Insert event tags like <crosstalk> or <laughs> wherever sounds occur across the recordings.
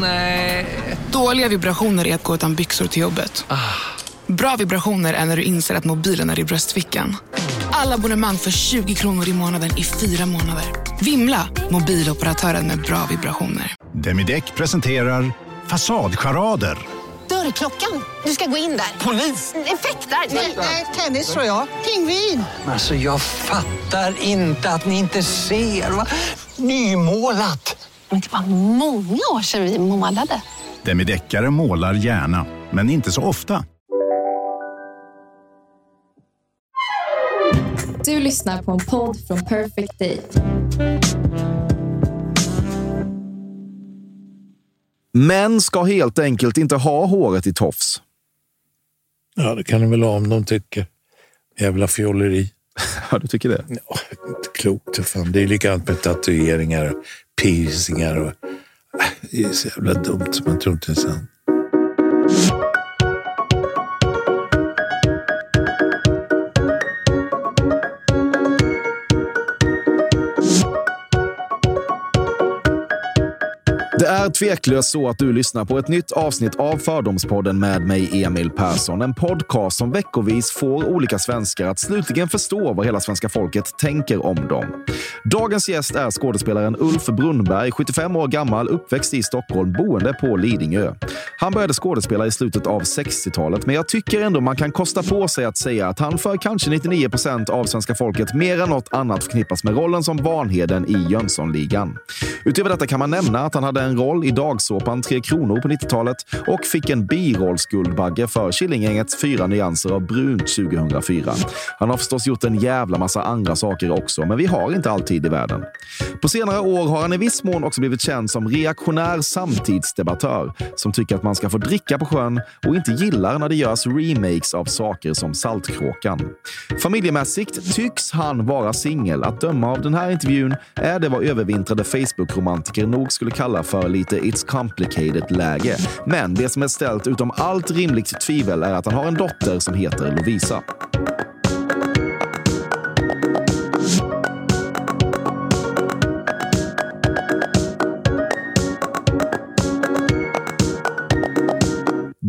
Nej. Dåliga vibrationer är att gå utan byxor till jobbet. Bra vibrationer är när du inser att mobilen är i bröstfickan. Alla abonnemang för 20 kronor i månaden i fyra månader. Vimla! Mobiloperatören med bra vibrationer. Demideck presenterar Fasadcharader. Dörrklockan. Du ska gå in där. Polis? Effektar? Nej, tennis tror jag. Pingvin. Alltså jag fattar inte att ni inte ser. Va? Nymålat. Men det var många år sedan vi målade. Demideckare målar gärna, men inte så ofta. Du lyssnar på en podd från Perfect Day. Män ska helt enkelt inte ha håret i tofs. Ja, det kan de väl ha om de tycker. Jävla fjolleri. <laughs> Ja, du tycker det? Ja, inte klokt fan. Det är likadant med tatueringar piercingar. Och... Äh, Det är så jävla dumt så man tror inte det är sant. Det är tveklöst så att du lyssnar på ett nytt avsnitt av Fördomspodden med mig, Emil Persson. En podcast som veckovis får olika svenskar att slutligen förstå vad hela svenska folket tänker om dem. Dagens gäst är skådespelaren Ulf Brunnberg, 75 år gammal, uppväxt i Stockholm, boende på Lidingö. Han började skådespela i slutet av 60-talet, men jag tycker ändå man kan kosta på sig att säga att han för kanske 99 procent av svenska folket mer än något annat förknippas med rollen som Vanheden i Jönssonligan. Utöver detta kan man nämna att han hade en roll i dagsåpan Tre Kronor på 90-talet och fick en birollsguldbagge för Killinggängets Fyra nyanser av brunt 2004. Han har förstås gjort en jävla massa andra saker också, men vi har inte alltid i världen. På senare år har han i viss mån också blivit känd som reaktionär samtidsdebattör som tycker att man ska få dricka på sjön och inte gillar när det görs remakes av saker som Saltkråkan. Familjemässigt tycks han vara singel. Att döma av den här intervjun är det vad övervintrade Facebook-romantiker nog skulle kalla för för lite It's complicated-läge. Men det som är ställt utom allt rimligt tvivel är att han har en dotter som heter Lovisa.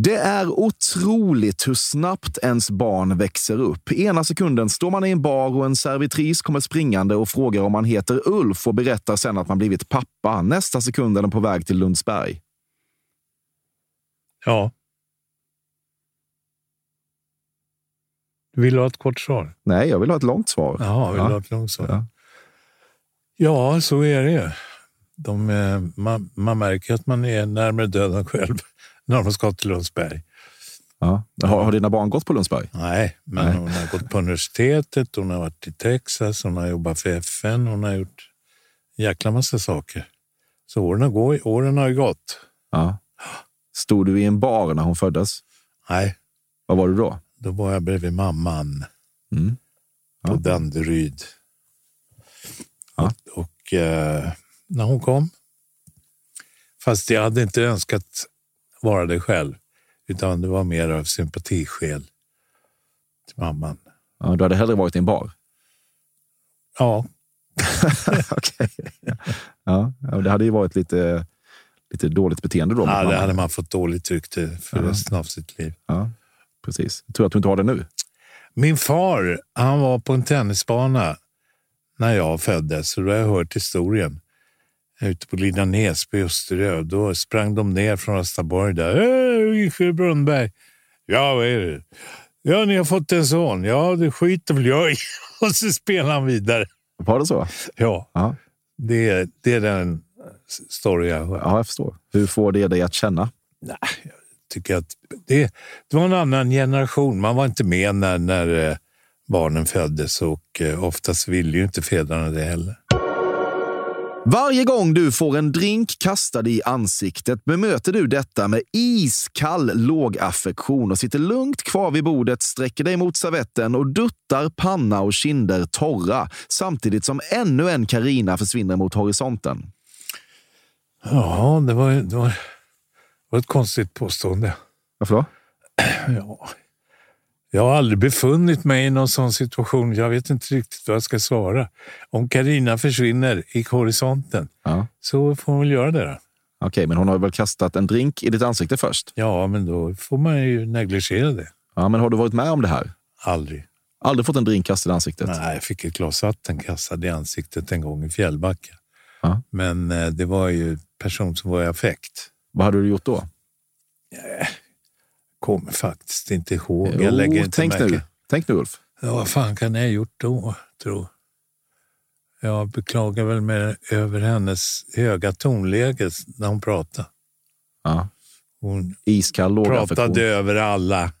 Det är otroligt hur snabbt ens barn växer upp. Ena sekunden står man i en bar och en servitris kommer springande och frågar om man heter Ulf och berättar sen att man blivit pappa. Nästa sekund är den på väg till Lundsberg. Ja. Du vill ha ett kort svar? Nej, jag vill ha ett långt svar. Ja, vill Ja. ha ett långt svar? Ja. Ja. så är det. De, eh, man, man märker att man är närmare döden själv när de ska till Lundsberg. Ja. Har, har dina barn gått på Lundsberg? Nej, men Nej. hon har gått på universitetet, hon har varit i Texas, hon har jobbat för FN, hon har gjort en jäkla massa saker. Så åren, går, åren har ju gått. Ja. Stod du i en bar när hon föddes? Nej, Vad var du då? då var jag bredvid mamman Mm. på Ja. Danderyd. Ja. Och, och eh, när hon kom, fast jag hade inte önskat vara det själv, utan det var mer av sympatiskäl till mamman. Ja, du hade hellre varit i en bar? Ja, <laughs> Okej. Ja, det hade ju varit lite, lite dåligt beteende då. ja det hade man fått dåligt rykte för Ja. resten av sitt liv. Ja, precis. Jag tror att du inte har det nu. Min far han var på en tennisbana när jag föddes, så då har jag hört historien. Ute på Lilla Näsby, Österö. Då sprang de ner från Östaborg där. Ische Brunnberg! Ja, vad är det? Ja, ni har fått en son. Ja, det skiter väl jag i. <laughs> Och så spelar han vidare. Var det så? Ja, Ja, det, är- det är den story jag hör. ja jag förstår. Hur får det dig att känna? Nej, jag tycker att det, det var en annan generation. Man var inte med när, när eh, barnen föddes och eh, oftast ville ju inte fäderna det heller. Varje gång du får en drink kastad i ansiktet bemöter du detta med iskall lågaffektion och sitter lugnt kvar vid bordet, sträcker dig mot servetten och duttar panna och kinder torra samtidigt som ännu en Karina försvinner mot horisonten. Ja, det var, det var, det var ett konstigt påstående. Varför då? <clears throat> Ja. Jag har aldrig befunnit mig i någon sån situation. Jag vet inte riktigt vad jag ska svara. Om Karina försvinner i horisonten Ja. så får hon väl göra det. Då. Okej, men hon har väl kastat en drink i ditt ansikte först? Ja, men då får man ju negligera det. Ja, men har du varit med om det här? Aldrig. Aldrig fått en drink kastad i ansiktet? Nej, jag fick ett glas vatten kastad i ansiktet en gång i Fjällbacka. Ja. Men eh, det var ju person som var i affekt. Vad hade du gjort då? Kommer faktiskt inte ihåg. Jo, jag lägger inte tänk märke. nu. Tänk nu, Ulf. Ja, vad fan kan jag ha gjort då, tro? Jag beklagar väl mig över hennes höga tonläge när hon pratade. Ja. Hon Iskall pratade över alla.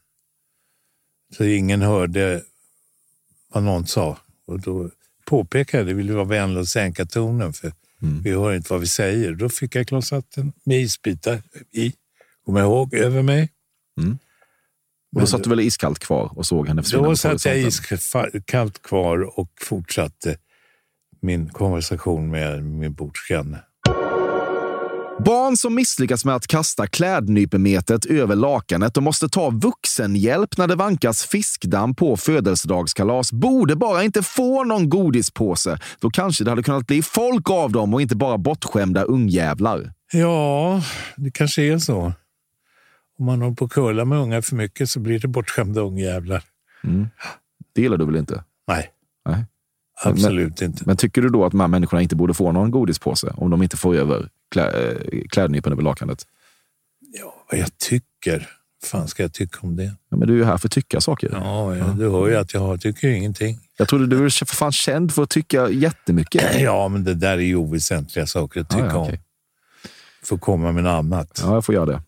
Så ingen hörde vad någon sa. Och då påpekade jag, det vill vara vänlig och sänka tonen för Mm. vi hör inte vad vi säger. Då fick jag glas vatten med isbitar i. Kom jag ihåg, över mig. Och då satt du väl iskallt kvar och såg henne försvinna Då satt jag iskallt kvar och fortsatte min konversation med min bordsgranne. Barn som misslyckas med att kasta klädnypemetet över lakanet och måste ta vuxenhjälp när det vankas fiskdamm på födelsedagskalas borde bara inte få någon godispåse. Då kanske det hade kunnat bli folk av dem och inte bara bortskämda ungjävlar. Ja, det kanske är så. Om man håller på att curla med ungar för mycket så blir det bortskämda ungjävlar. Det gillar du väl inte? Nej, Nej. absolut inte. Men tycker du då att de här människorna inte borde få någon godispåse om de inte får över klä, eh, klädnypen över lakanet? Ja, vad jag tycker. fan ska jag tycka om det? Ja, men du är ju här för att tycka saker. Ja, ja, du hör ju att jag tycker ingenting. Jag trodde du var för fan känd för att tycka jättemycket. <clears throat> Ja, men det där är ju oväsentliga saker att Ja, tycka ja, okej. om. Får komma med något annat. Ja, jag får göra det.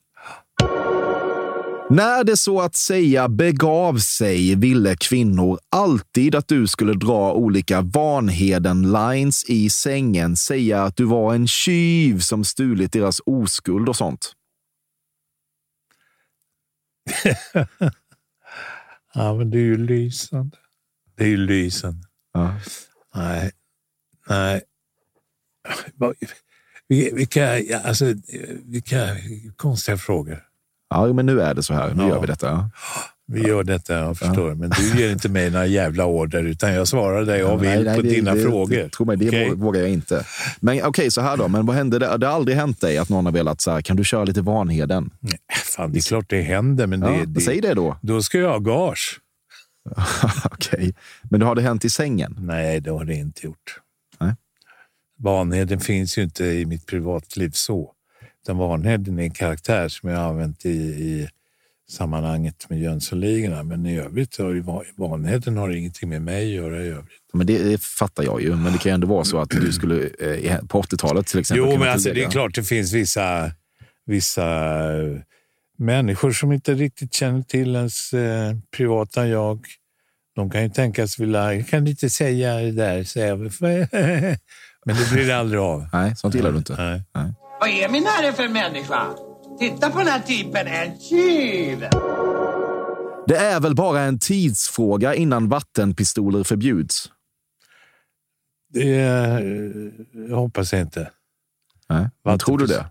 När det så att säga begav sig ville kvinnor alltid att du skulle dra olika Vanheden-lines i sängen, säga att du var en tjuv som stulit deras oskuld och sånt. <laughs> Ja, men det är ju lysande. Det är ju lysande. Ja. Nej, nej. Vilka, alltså, vilka konstiga frågor. Ja, men nu är det så här. Nu Ja. gör vi detta. Vi gör detta, jag förstår. Men du ger inte mig några jävla order, utan jag svarar dig jag vill Nej, nej, på det- dina det, frågor. Tro mig, det vå- vågar jag inte. Men okej, så här då. Men vad hände? Det, det har aldrig hänt dig att någon har velat så här, kan du köra lite Vanheden? Nej, Fan, det är klart det händer, men Ja, det, det, säg det då. då ska jag ha gage. <laughs> okej. Men har det hänt i sängen? Nej, det har det inte gjort. Nej. Vanheden finns ju inte i mitt privatliv så. Utan Vanheden är en karaktär som jag har använt i, i sammanhanget med Jönssonligorna. Men i övrigt har ju Va- Vanheden har ingenting med mig att göra i övrigt. Men det, det fattar jag ju. Men det kan ju ändå vara så att du skulle eh, på 80-talet till exempel. Jo, men alltså, det är klart det finns vissa, vissa eh, människor som inte riktigt känner till ens eh, privata jag. De kan ju tänkas vilja, jag kan inte säga det där, säga. <laughs> men det blir det aldrig av. Nej, sånt gillar du inte. Nej. Vad är min herre för människa? Titta på den här typen, en tjuv! Det är väl bara en tidsfråga innan vattenpistoler förbjuds? Det eh, jag hoppas jag inte. Nej. Tror du det?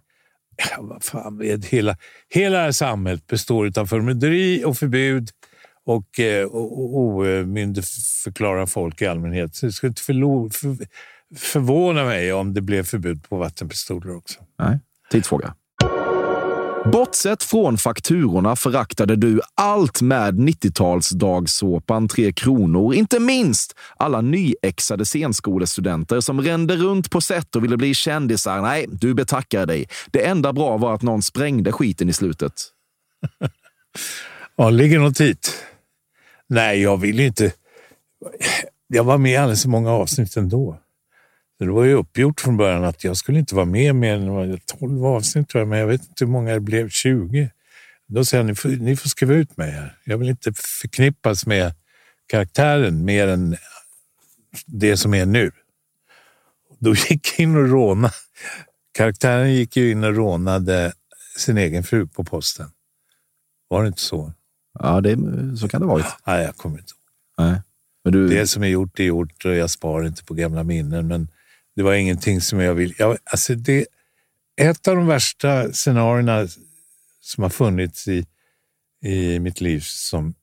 Ja, vad fan, vet, hela, hela samhället består av förmynderi och förbud och, eh, och, och omyndigförklara folk i allmänhet. Så det skulle inte förlo, för, förvåna mig om det blev förbud på vattenpistoler också. Nej, tidsfråga. Bortsett från fakturorna föraktade du allt med 90-talsdagsåpan Tre Kronor. Inte minst alla nyexade scenskolestudenter som rände runt på set och ville bli kändisar. Nej, du betackar dig. Det enda bra var att någon sprängde skiten i slutet. <laughs> Ja, ligger något hit? Nej, jag vill ju inte. Jag var med i alldeles för många avsnitt ändå. Det var ju uppgjort från början att jag skulle inte vara med mer än 12 avsnitt, tror jag, men jag vet inte hur många det blev. 20. Då sa jag, ni får, ni får skriva ut mig här. Jag vill inte förknippas med karaktären mer än det som är nu. Då gick jag in och rånade. Karaktären gick ju in och rånade sin egen fru på posten. Var det inte så? Ja, det, så kan det ha varit. Nej, jag kommer inte Nej. Men du, Det som är gjort är gjort och jag sparar inte på gamla minnen. Men det var ingenting som jag vill... Jag, alltså det, ett av de värsta scenarierna som har funnits i, i mitt liv som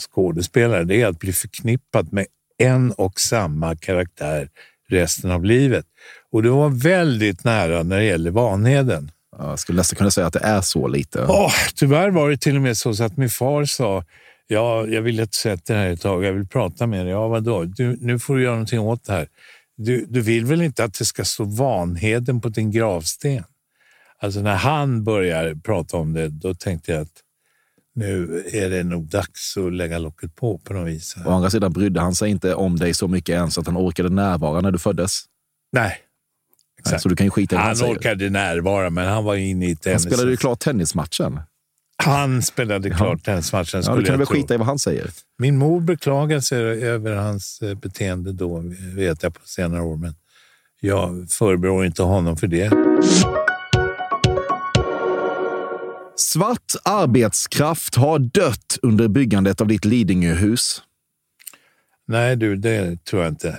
skådespelare, det är att bli förknippad med en och samma karaktär resten av livet. Och det var väldigt nära när det gäller Vanheden. Jag skulle nästan kunna säga att det är så lite. Oh, tyvärr var det till och med så att min far sa Ja, jag vill inte sett det här ett tag. Jag vill prata med dig. Ja, vadå? Du, nu får du göra någonting åt det här. Du, du vill väl inte att det ska stå Vanheden på din gravsten? Alltså när han börjar prata om det, då tänkte jag att nu är det nog dags att lägga locket på på något vis. Å andra sidan brydde han sig inte om dig så mycket ens att han orkade närvara när du föddes. Nej. Exakt. Så du kan ju skita i han, han orkade närvara, men han var inne i tennis. Han spelade ju klart tennismatchen. Han spelade klart tennismatchen. Ja, du kan väl skita i vad han säger. Min mor beklagar sig över hans eh, beteende då, vet jag, på senare år. Men jag förebrår inte honom för det. Svart arbetskraft har dött under byggandet av ditt Lidingöhus. Nej du, det tror jag inte.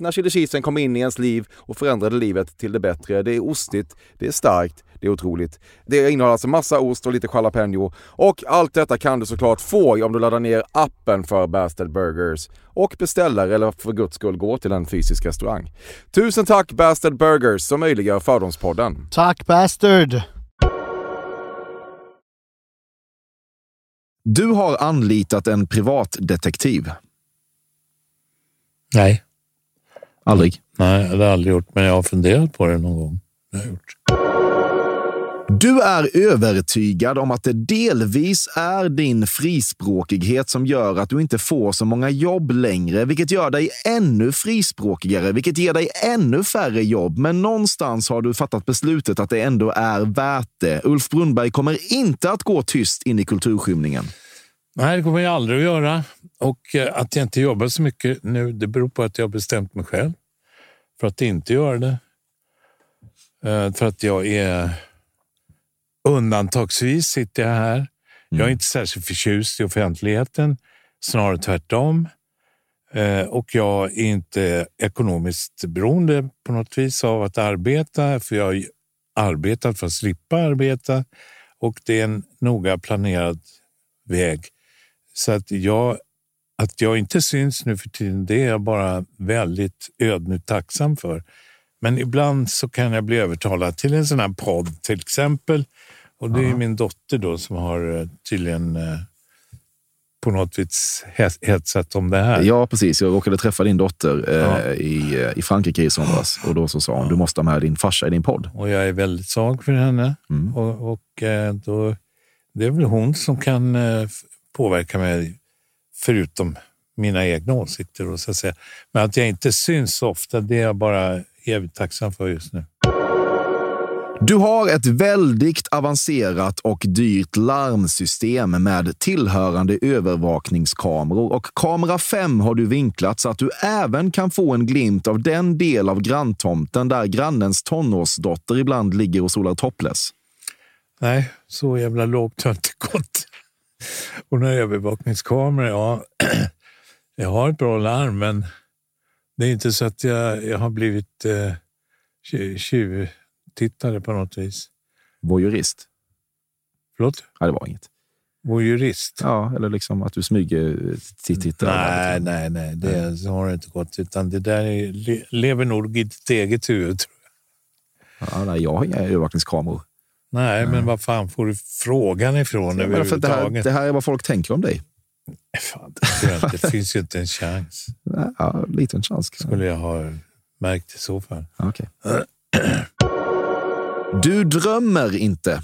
när chili cheesen kom in i ens liv och förändrade livet till det bättre. Det är ostigt, det är starkt, det är otroligt. Det innehåller alltså massa ost och lite jalapeno och allt detta kan du såklart få om du laddar ner appen för Bastard Burgers och beställer eller för guds skull går till en fysisk restaurang. Tusen tack Bastard Burgers som möjliggör Fördomspodden. Tack Bastard! Du har anlitat en privatdetektiv. Nej. Aldrig? Nej, det har jag aldrig gjort, men jag har funderat på det någon gång. Det har jag gjort. Du är övertygad om att det delvis är din frispråkighet som gör att du inte får så många jobb längre, vilket gör dig ännu frispråkigare, vilket ger dig ännu färre jobb. Men någonstans har du fattat beslutet att det ändå är värt det. Ulf Brunnberg kommer inte att gå tyst in i kulturskymningen. Nej, det kommer jag aldrig att göra. Och eh, att jag inte jobbar så mycket nu, det beror på att jag har bestämt mig själv för att inte göra det. Eh, För att jag är undantagsvis sitter jag här. Jag är inte särskilt förtjust i offentligheten, snarare tvärtom. Eh, Och jag är inte ekonomiskt beroende på något vis av att arbeta, för jag har arbetat för att slippa arbeta och det är en noga planerad väg. Så att jag, att jag inte syns nu för tiden, det är jag bara väldigt ödmjukt tacksam för. Men ibland så kan jag bli övertalad till en sån här podd till exempel. Och det är min dotter då som har eh, tydligen eh, på något vis he- hetsat om det här. Ja, precis. Jag råkade träffa din dotter eh, Ja. i, i Frankrike i somras och då så sa hon du måste ha med din farsa i din podd. Och jag är väldigt svag för henne. Mm. Och, och då, det är väl hon som kan eh, f- påverka mig, förutom mina egna åsikter. Och så att säga. Men att jag inte syns så ofta, det är jag bara evigt tacksam för just nu. Du har ett väldigt avancerat och dyrt larmsystem med tillhörande övervakningskameror och kamera 5 har du vinklat så att du även kan få en glimt av den del av granntomten där grannens tonårsdotter ibland ligger och solar topless. Nej, så jävla lågt har jag inte gått. Och några övervakningskameror, ja. <clears throat> Jag har ett bra larm, men det är inte så att jag, jag har blivit eh, tju- tjuvtittare på något vis. Voyeurist? Förlåt? Nej, det var inget. Voyeurist? Ja, eller liksom att du smyger till tittare. Nej, nej, nej, det så har det inte gått. Utan det där är, le, lever nog i ditt eget huvud. tror jag. Ja, nej, jag har inga övervakningskameror. Nej, men vad fan får du frågan ifrån Ja, att det, här, överhuvudtaget? det här är vad folk tänker om dig. Fan, det, det finns ju inte en chans. <laughs> Ja, liten chans. Skulle jag ha märkt i så fall. Okej. Du drömmer inte.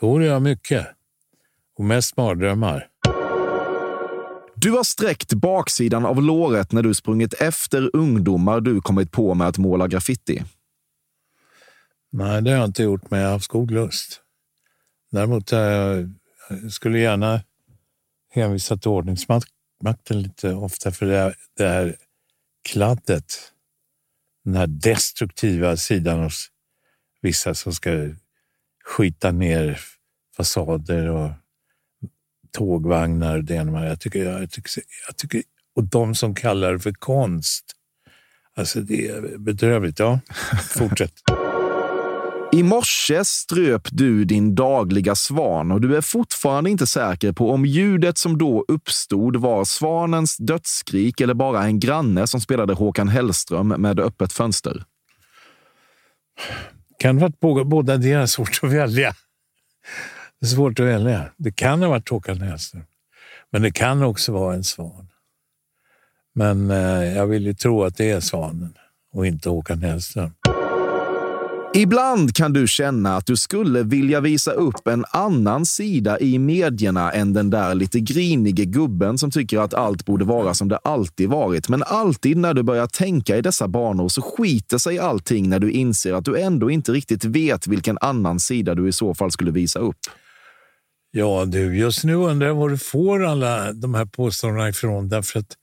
Jo, det gör jag mycket. Och mest mardrömmar. Du har sträckt baksidan av låret när du sprungit efter ungdomar du kommit på med att måla graffiti. Nej, det har jag inte gjort, men jag har haft god lust. Däremot har jag, jag skulle gärna hänvisa till ordningsmakten lite ofta, för det, här- det här kladdet. Den här destruktiva sidan hos vissa som ska skita ner fasader och tågvagnar. Det ena. Jag tycker, jag, tycker, jag tycker, och de som kallar det för konst. Alltså det är bedrövligt. Ja, fortsätt. <laughs> I morse ströp du din dagliga svan och du är fortfarande inte säker på om ljudet som då uppstod var svanens dödsskrik eller bara en granne som spelade Håkan Hellström med öppet fönster. Kan det ha varit båda delar, svårt att välja? Det är svårt att välja. Det kan ha varit Håkan Hellström, men det kan också vara en svan. Men eh, jag vill ju tro att det är svanen och inte Håkan Hellström. Ibland kan du känna att du skulle vilja visa upp en annan sida i medierna än den där lite grinige gubben som tycker att allt borde vara som det alltid varit. Men alltid när du börjar tänka i dessa banor så skiter sig allting när du inser att du ändå inte riktigt vet vilken annan sida du i så fall skulle visa upp. Ja du, just nu undrar jag var du får alla de här påståendena ifrån därför att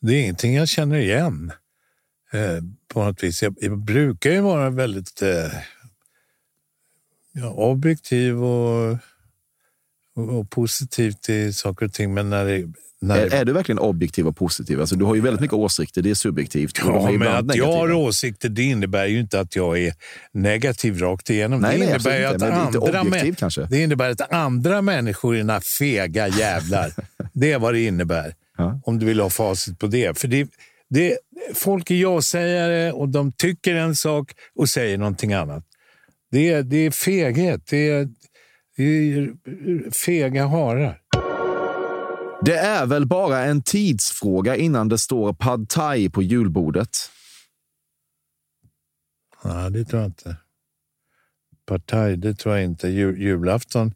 det är ingenting jag känner igen. Eh, på något vis. Jag, jag brukar ju vara väldigt eh, ja, objektiv och, och, och, positiv till saker och ting. Men när det, när är, är, du verkligen objektiv och positiv? Alltså, du har ju väldigt mycket åsikter, det är subjektivt. Ja, men att negativa. jag har åsikter det innebär ju inte att jag är negativ rakt igenom. Nej, det, nej, innebär inte, att andra objektiv, kanske. det innebär att andra människor är dina fega jävlar. <laughs> det är vad det innebär. Ja. Om du vill ha facit på det. För det, det, folk är ja-sägare och de tycker en sak och säger någonting annat. Det är, det är feghet. Det är, det är fega harar. Det är väl bara en tidsfråga innan det står pad thai på julbordet? Nej, det tror jag inte. Pad thai, det tror jag inte. Jul, julafton,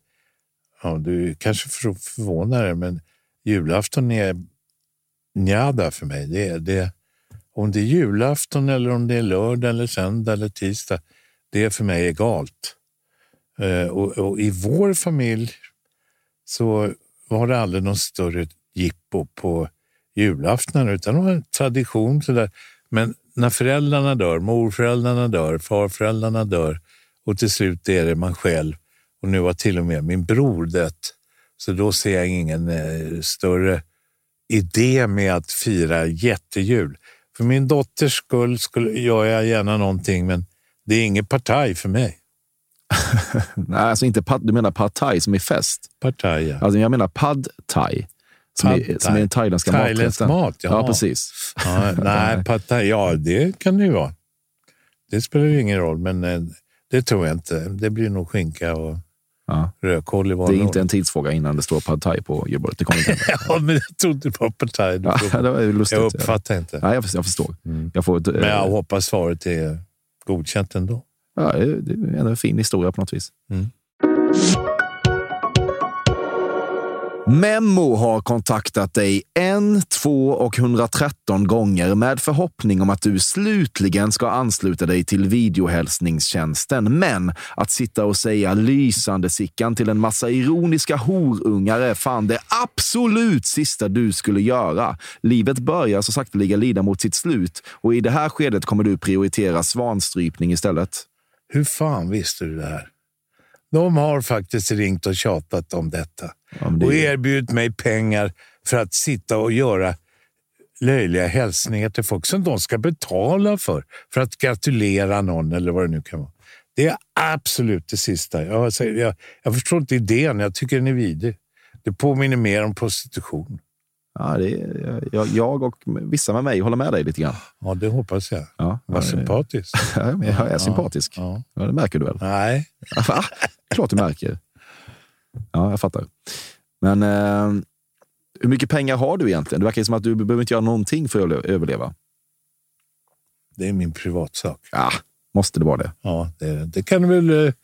ja, du kanske förvånar dig, men julafton är njada för mig. Det, det, om det är julafton eller om det är lördag eller söndag eller tisdag, det är för mig egalt. Eh, och, och, i vår familj så var det aldrig någon större jippo på julafton, utan det var en tradition. Sådär. Men när föräldrarna dör, morföräldrarna dör, farföräldrarna dör och till slut är det man själv och nu har till och med min bror dött. Så då ser jag ingen eh, större idé med att fira jättejul. För min dotters skull skulle, gör jag gärna någonting, men det är inget partaj för mig. <laughs> Nej, alltså inte pad, du menar pad thai som är fest? Pad thai, ja. Alltså jag menar pad thai. Som, pad är, som är den thailändska Thailändsk mat, ja. ja precis. Ja, nej, <laughs> pad thai, ja det kan det ju vara. Det spelar ju ingen roll, men eh, det tror jag inte. Det blir nog skinka och Ja. Rödkål i Det är inte en tidsfråga innan det står pad thai på julbordet. Det kommer inte <laughs> ja, men jag trodde det var pad thai. Ja, <laughs> det var lustigt. Jag uppfattar inte. Ja, jag, jag förstår. Mm. Jag får ett, men jag hoppas svaret är godkänt ändå. Ja, det är en fin historia på något vis. Mm. Memmo har kontaktat dig en, två och 113 gånger med förhoppning om att du slutligen ska ansluta dig till videohälsningstjänsten. Men att sitta och säga lysande Sickan till en massa ironiska horungar är fan det absolut sista du skulle göra. Livet börjar så sakteliga lida mot sitt slut och i det här skedet kommer du prioritera svanstrypning istället. Hur fan visste du det här? De har faktiskt ringt och tjatat om detta ja, det... och erbjudit mig pengar för att sitta och göra löjliga hälsningar till folk som de ska betala för, för att gratulera någon eller vad det nu kan vara. Det är absolut det sista. Jag, jag, jag förstår inte idén. Jag tycker den är vidrig. Det påminner mer om prostitution. Ja, det är, jag, jag och vissa med mig håller med dig lite grann. Ja, det hoppas jag. Ja, Vad sympatisk. <laughs> Ja, jag är sympatisk. Ja, ja. det märker du väl? Nej. Ja, klart du märker. Ja, jag fattar. Men eh, hur mycket pengar har du egentligen? Det verkar som att du behöver inte göra någonting för att överleva. Det är min privatsak. Ja, måste det vara det? Ja, det, det kan du väl eh,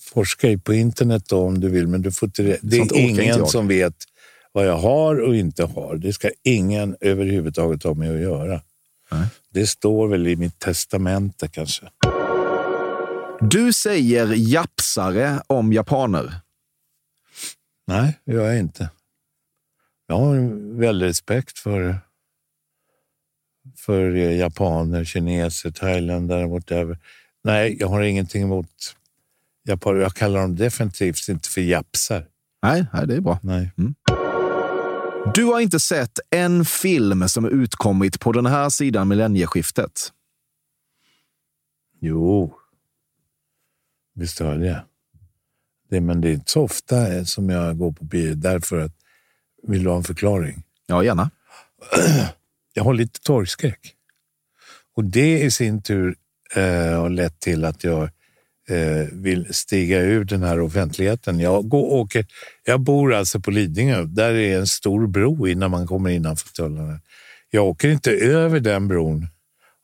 forska i på internet då, om du vill, men du får inte, det är ingen som vet vad jag har och inte har. Det ska ingen överhuvudtaget ha med att göra. Nej. Det står väl i mitt testamente kanske. Du säger japsare om japaner. Nej, det gör jag inte. Jag har väldigt respekt för för japaner, kineser, thailändare, whatever. Nej, jag har ingenting emot japaner. Jag kallar dem definitivt inte för japsar. Nej, nej det är bra. Nej. Mm. Du har inte sett en film som är utkommit på den här sidan millennieskiftet? Jo, visst jag det. Men det är inte så ofta som jag går på bio därför att vill du ha en förklaring? Ja, gärna. <clears throat> Jag har lite torgskräck. Och det i sin tur eh, har lett till att jag eh, vill stiga ur den här offentligheten. Jag, går, åker, jag bor alltså på Lidingö. Där är en stor bro innan man kommer innanför tullarna. Jag åker inte över den bron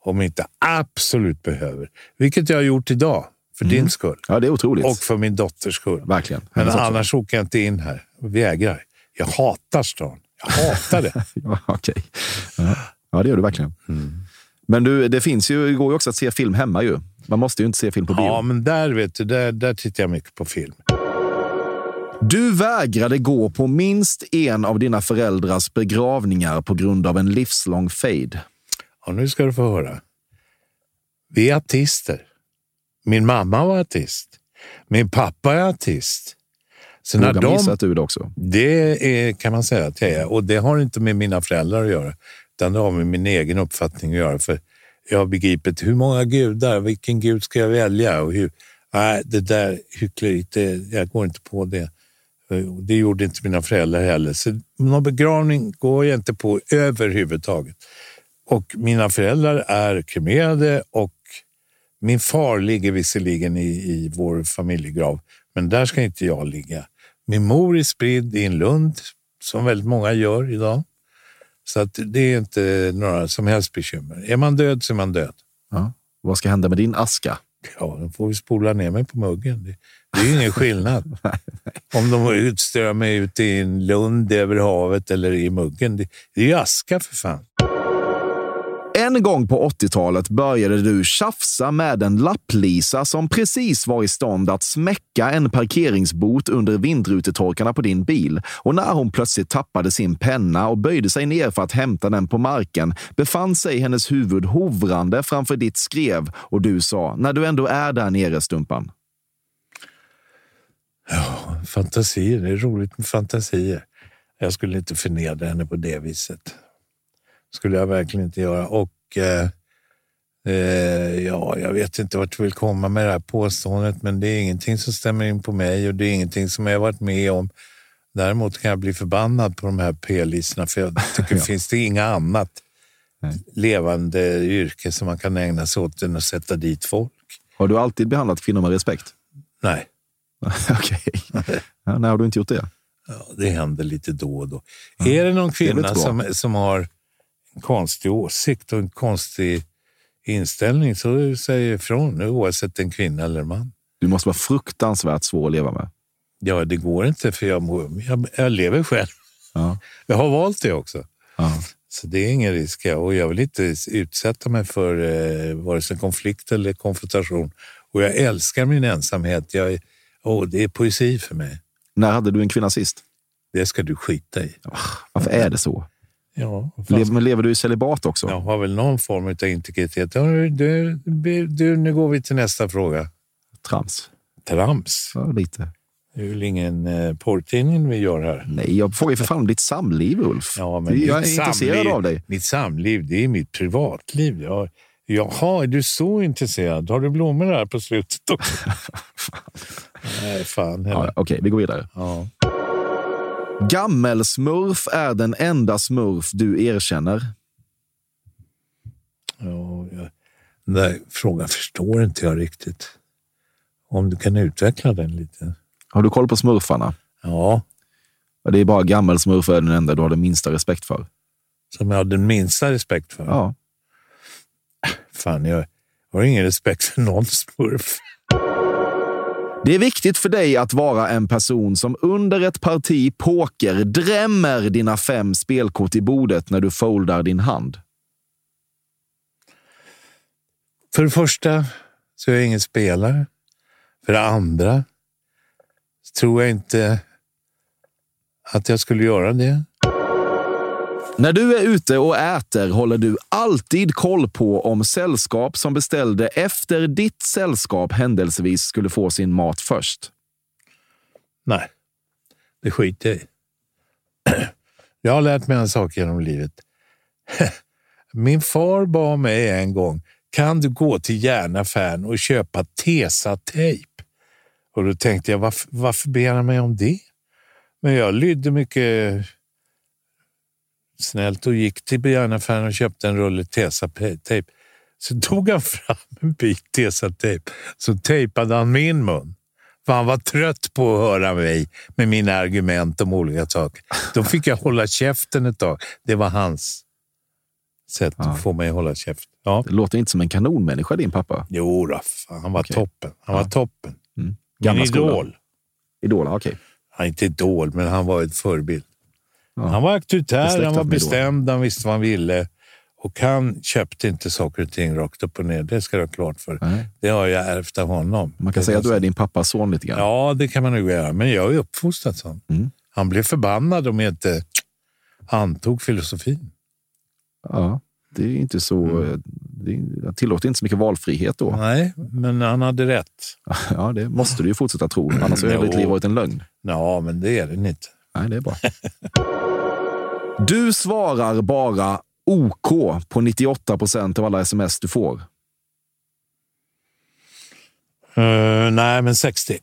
om jag inte absolut behöver. Vilket jag har gjort idag, för Mm. din skull. Ja, det är otroligt. Och för min dotters skull. Verkligen. Men Hennes också. annars åker jag inte in här. Vägrar. Jag hatar stan. Jag hatar det. <laughs> ja, okej. Ja. ja, det gör du verkligen. Men du, det finns ju, det går ju också att se film hemma ju. Man måste ju inte se film på bio. ja, men där, vet du, där, där tittar jag mycket på film. Du vägrade gå på minst en av dina föräldrars begravningar på grund av en livslång fade. Ja, nu ska du få höra. Vi är artister. Min mamma var artist. Min pappa är artist. Så när de, att du det också? det är, kan man säga att jag är. Och det har inte med mina föräldrar att göra, utan det har med min egen uppfattning att göra. För jag har begripit hur många gudar, vilken gud ska jag välja? Och hur, nej, det där hyckleriet, det, jag går inte på det. Det gjorde inte mina föräldrar heller. Så någon begravning går jag inte på överhuvudtaget. Och mina föräldrar är kremerade och min far ligger visserligen i, i vår familjegrav, men där ska inte jag ligga. Min mor är spridd i en lund, som väldigt många gör idag. Så att det är inte några som helst bekymmer. Är man död så är man död. Ja. Vad ska hända med din aska? Ja, då får vi spola ner mig på muggen. Det, det är ju ingen skillnad. <laughs> Om de utströr mig ut i en lund över havet eller i muggen. Det, det är ju aska för fan. En gång på 80-talet började du tjafsa med en lapplisa som precis var i stånd att smäcka en parkeringsbot under vindrutetorkarna på din bil. Och när hon plötsligt tappade sin penna och böjde sig ner för att hämta den på marken befann sig hennes huvud hovrande framför ditt skrev och du sa, när du ändå är där nere, Stumpan. Ja, fantasier. Det är roligt med fantasier. Jag skulle inte förnedra henne på det viset. skulle jag verkligen inte göra. Och eh, eh, ja, jag vet inte vart du vill komma med det här påståendet, men det är ingenting som stämmer in på mig och det är ingenting som jag varit med om. Däremot kan jag bli förbannad på de här p-listorna, för jag <laughs> tycker Ja. finns det inga annat levande yrke som man kan ägna sig åt än att sätta dit folk. Har du alltid behandlat kvinnor med respekt? Nej, <laughs> Okej. Ja, när har du inte gjort det? ja, det händer lite då och då. Är det någon det kvinna bra. som, som har konstig åsikt och en konstig inställning så säger ifrån, nu oavsett en kvinna eller en man. Du måste vara fruktansvärt svår att leva med. Ja, det går inte för jag, jag, jag lever själv. Ja. <laughs> Jag har valt det också. Ja. Så det är ingen risk. Och jag vill inte utsätta mig för eh, vare sig konflikt eller konfrontation. Och jag älskar min ensamhet. Jag, åh, det är poesi för mig. När hade du en kvinna sist? Det ska du skita i. Varför är det så? Ja, fast men lever du i celibat också? jag har väl någon form av integritet. Ja, Du, du, du, nu går vi till nästa fråga. Trams? Trams. Ja, lite. Det är väl ingen eh, porrtidning vi gör här. Nej, jag frågar ju för fan om ditt samliv, Ulf. Ja, men jag är mitt intresserad samliv, av dig. Mitt samliv, det är mitt privatliv. Jag, jaha, är du så intresserad? Har du blommor här på slutet också? <laughs> Nej, fan Ja, heller. Okej, vi går vidare. Ja. Gammelsmurf är den enda smurf du erkänner. Ja, jag, den där frågan förstår inte jag riktigt. Om du kan utveckla den lite. Har du koll på smurfarna? Ja, Ja, Det är bara gammelsmurf är den enda du har den minsta respekt för. som jag har den minsta respekt för. Ja. Fan, jag har ingen respekt för någon smurf. Det är viktigt för dig att vara en person som under ett parti poker drämmer dina fem spelkort i bordet när du foldar din hand. För det första så är jag ingen spelare. För det andra så tror jag inte att jag skulle göra det. När du är ute och äter håller du alltid koll på om sällskap som beställde efter ditt sällskap händelsevis skulle få sin mat först. Nej, det skiter jag i. <clears throat> Jag har lärt mig en sak genom livet. <laughs> Min far bad mig en gång, kan du gå till järnaffären och köpa Tesa-tejp? Och då tänkte jag, varför, varför ber han mig om det? Men jag lydde mycket snällt och gick till järnaffären och köpte en rulle Tesa-tejp. Så tog han fram en bit Tesa-tejp, så tejpade han min mun. För han var trött på att höra mig med mina argument om olika saker. Då fick jag hålla käften ett tag. Det var hans sätt Ja. att få mig att hålla käften. Ja. Det låter inte som en kanonmänniska din pappa. Jo, då, han var Okej. toppen. Han Ja. var toppen. Min Gamla skolan. idol. Idol, okej. Han är inte idol, men han var ett förebild. Ja. Han var auktoritär, han var bestämd, han visste vad han ville. Och han köpte inte saker och ting rakt upp och ner. Det ska du ha klart för. Nej. Det har jag ärvt av honom. Man kan säga att du är din pappas son lite grann. Ja, det kan man nog göra. Men jag är uppfostrad sån. Mm. Han blev förbannad om jag inte antog filosofin. Ja, det är inte så... Mm. Det jag tillåter inte så mycket valfrihet då. Nej, men han hade rätt. <laughs> Ja, det måste du ju fortsätta tro. Annars har hela ditt liv varit en lögn. Ja, men det är den inte. Nej, det är bra. <laughs> Du svarar bara OK på 98 procent av alla sms du får. Uh, nej, men 60.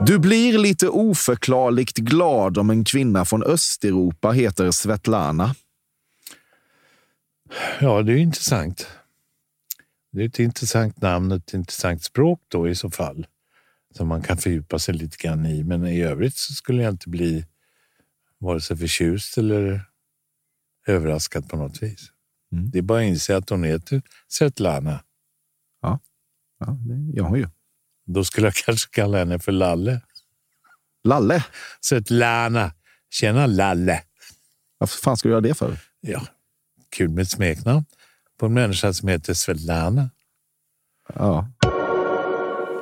Du blir lite oförklarligt glad om en kvinna från Östeuropa heter Svetlana. Ja, det är intressant. Det är ett intressant namn och ett intressant språk då i så fall. Som man kan fördjupa sig lite grann i. Men i övrigt så skulle jag inte bli vare sig förtjust eller överraskad på något vis. Mm. Det är bara att inse att hon heter Svetlana. Ja, det gör hon ju. Då skulle jag <laughs> kanske kalla henne för Lalle. Lalle? Svetlana. Tjena Lalle. Varför fan ska du göra det för? Ja, kul med ett smeknamn på en människa som heter Svetlana. Ja.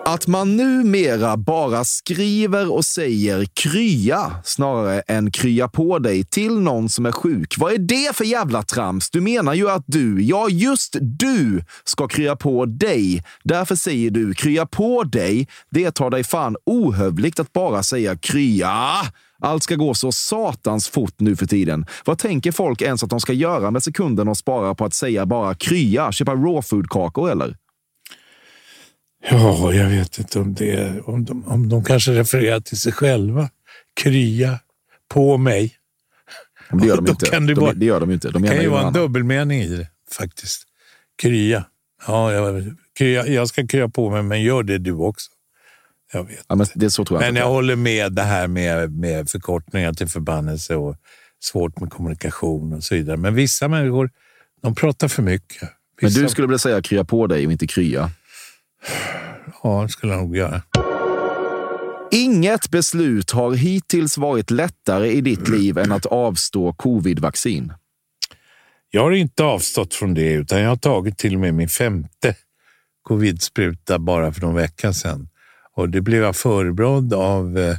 Att man numera bara skriver och säger krya snarare än krya på dig till någon som är sjuk. Vad är det för jävla trams? Du menar ju att du, ja just du, ska krya på dig. Därför säger du krya på dig. Det tar dig fan ohövligt att bara säga krya. Allt ska gå så satans fort nu för tiden. Vad tänker folk ens att de ska göra med sekunden och spara på att säga bara krya? Köpa raw food-kakor eller? Ja, jag vet inte om det om de, om de kanske refererar till sig själva. Krya på mig. Men det gör <laughs> de inte. kan det de, vara- det gör de inte. De Det kan ju vara en dubbelmening i det faktiskt. Krya. Ja, jag, krya, jag ska krya på mig, men gör det du också. Jag vet. Ja, men det är så tror jag Men jag håller med det här med, med förkortningar till förbannelse och svårt med kommunikation och så vidare. Men vissa människor, de pratar för mycket. Men Vissa, du skulle vilja säga krya på dig och inte krya. Ja, det skulle jag nog göra. Inget beslut har hittills varit lättare i ditt liv än att avstå covid-vaccin. Jag har inte avstått från det, utan jag har tagit till och med min femte covidspruta bara för någon vecka sedan. Och det blev jag förebrådd av eh,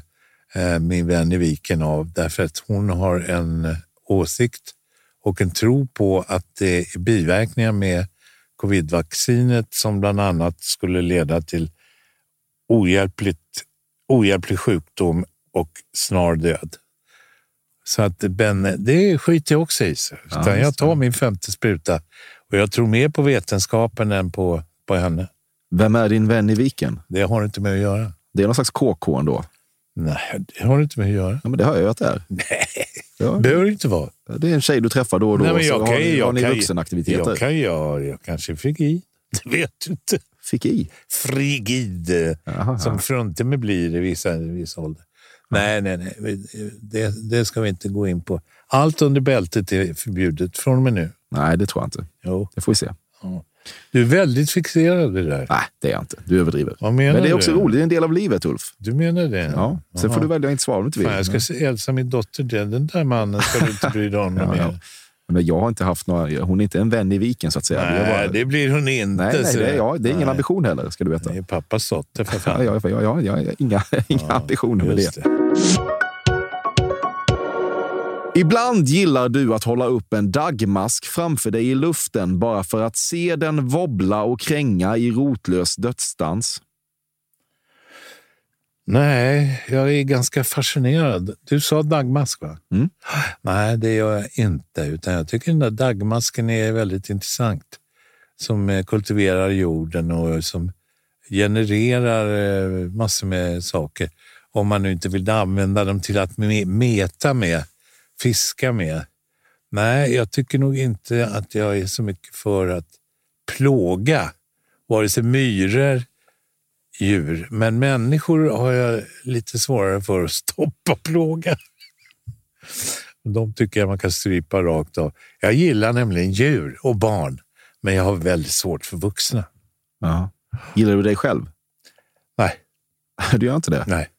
eh, min vän i Viken av, därför att hon har en eh, åsikt och en tro på att det är biverkningar med covidvaccinet som bland annat skulle leda till ohjälpligt, ohjälplig sjukdom och snar död. Så att Ben, det skiter jag också i. Utan jag tar min femte spruta och jag tror mer på vetenskapen än på, på henne. Vem är din vän i viken? Det har inte med att göra. Det är någon slags KK ändå. Nej, det har inte med att göra. Ja, men det hör jag att det är. Nej, Ja, behöver det inte vara. det är en tjej du träffar då och då. Nej, men så jag har, kan, ni- jag har ni kan, vuxenaktiviteter. Jag, kan, jag, jag kanske fick i. <laughs> Det vet du inte. Fick i? Frigid, Jaha, som ja. fruntimmer blir i vissa, i vissa ålder. Nej, nej, nej. Det, det ska vi inte gå in på. Allt under bältet är förbjudet från och med nu. Nej, det tror jag inte. Jo. Det får vi se. Du är väldigt fixerad vid det där. Nej, det är jag inte. Du överdriver. Vad menar Men det är också du? roligt. Det är en del av livet, Ulf. Du menar det? Ja. Sen Jaha. får du välja att inte svara om du inte vill. Fan, jag ska se- hälsa min dotter det. Den där mannen ska du inte bry dig om <laughs> Ja, mer. ja. Men jag har inte haft några... Hon är inte en vän i viken, så att säga. Nej, bara- det blir hon inte. nej, nej, det är, det är ingen Nej. ambition heller, ska du veta. Det är pappas dotter för fan. Ja, ja, ja, ja, jag har inga, <laughs> inga ambitioner med Just det. Ibland gillar du att hålla upp en dagmask framför dig i luften bara för att se den wobbla och kränga i rotlös dödsdans. Nej, jag är ganska fascinerad. Du sa dagmask, va? Mm. Nej, det gör jag inte. Utan jag tycker den där dagmasken är väldigt intressant. Som eh, kultiverar jorden och som genererar eh, massor med saker. Om man nu inte vill använda dem till att meta med, fiska med. Nej, jag tycker nog inte att jag är så mycket för att plåga vare sig myror, djur. Men människor har jag lite svårare för att stoppa plåga. De tycker jag man kan strypa rakt av. Jag gillar nämligen djur och barn, men jag har väldigt svårt för vuxna. Ja. Gillar du dig själv? Nej. Du gör inte det? Nej.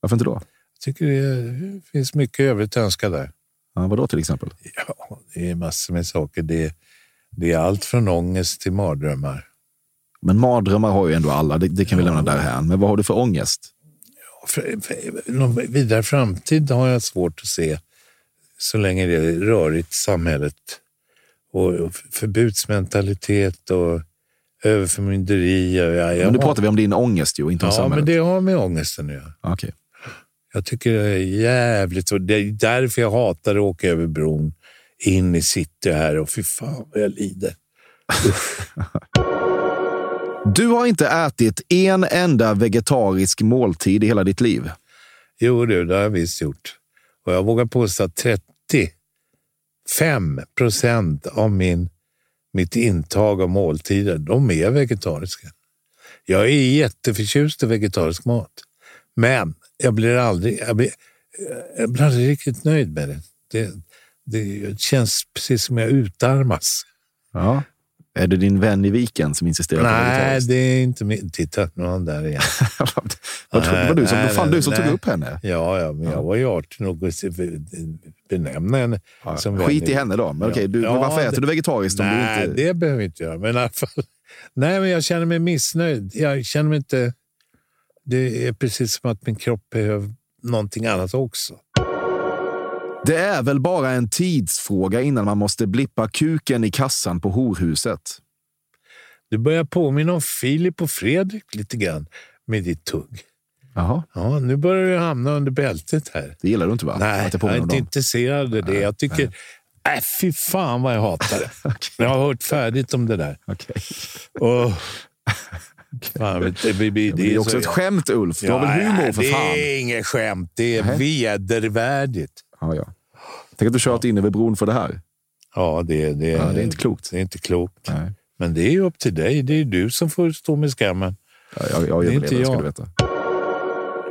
Varför inte då? Jag tycker det finns mycket övrigt att önska där. Ja, vad då till exempel? Ja, det är massor med saker. Det, det är allt från ångest till mardrömmar. Men mardrömmar har ju ändå alla, det, det kan vi lämna därhän. Men vad har du för ångest? För, för, någon vidare framtid har jag svårt att se så länge det är rörigt samhället. Och förbudsmentalitet och överförmynderi. Jag, jag men nu pratar vi om din ångest ju, inte om ja, samhället. men det har med ångesten att göra. Okay. Jag tycker det är jävligt Det är därför jag hatar att åka över bron in i city här och fy fan vad jag lider. Du har inte ätit en enda vegetarisk måltid i hela ditt liv. Jo, du, det har jag visst gjort. Och jag vågar påstå att 35 procent av min, mitt intag av måltider, de är vegetariska. Jag är jätteförtjust i vegetarisk mat, men jag blir aldrig, jag blir, jag blir aldrig riktigt nöjd med det. det. Det känns precis som jag utarmas. Ja. Är det din vän i viken som insisterar nej, på vegetariskt? Nej, det är inte min. Titta, nu är han där igen. <laughs> vad nej, var du som, nej, fan du som tog upp henne? Ja, ja men jag var ju artig nog att benämna henne ja, som Skit vän. i henne då. Men, okej, du, ja, men varför äter du vegetariskt? Nej, du inte... det behöver vi inte göra. Men i alla fall, <laughs> nej, men jag känner mig missnöjd. Jag känner mig inte... Det är precis som att min kropp behöver någonting annat också. Det är väl bara en tidsfråga innan man måste blippa kuken i kassan på horhuset. Du börjar påminna om Filip och Fredrik lite grann med ditt tugg. Jaha. Ja, nu börjar du hamna under bältet här. Det gillar du inte va? Nej, jag, är inte dem. intresserad av det. Jag tycker... Nej, äh, fy fan vad jag hatar det. <laughs> okay. Jag har hört färdigt om det där. Okay. Och, <laughs> fan, det, det, det, det, är också så, ett skämt, Ulf. Du ja, har väl humor för fan? Det är inget skämt. Det är Nej. vedervärdigt. Ja, ja. Tänk att du kört ja. in över bron för det här. Ja, det, det, ja, det är inte klokt. Det är inte klokt. Nej. Men det är upp till dig. Det är du som får stå med skammen. Ja, jag, jag, jag det är inte jag. Ska du, veta.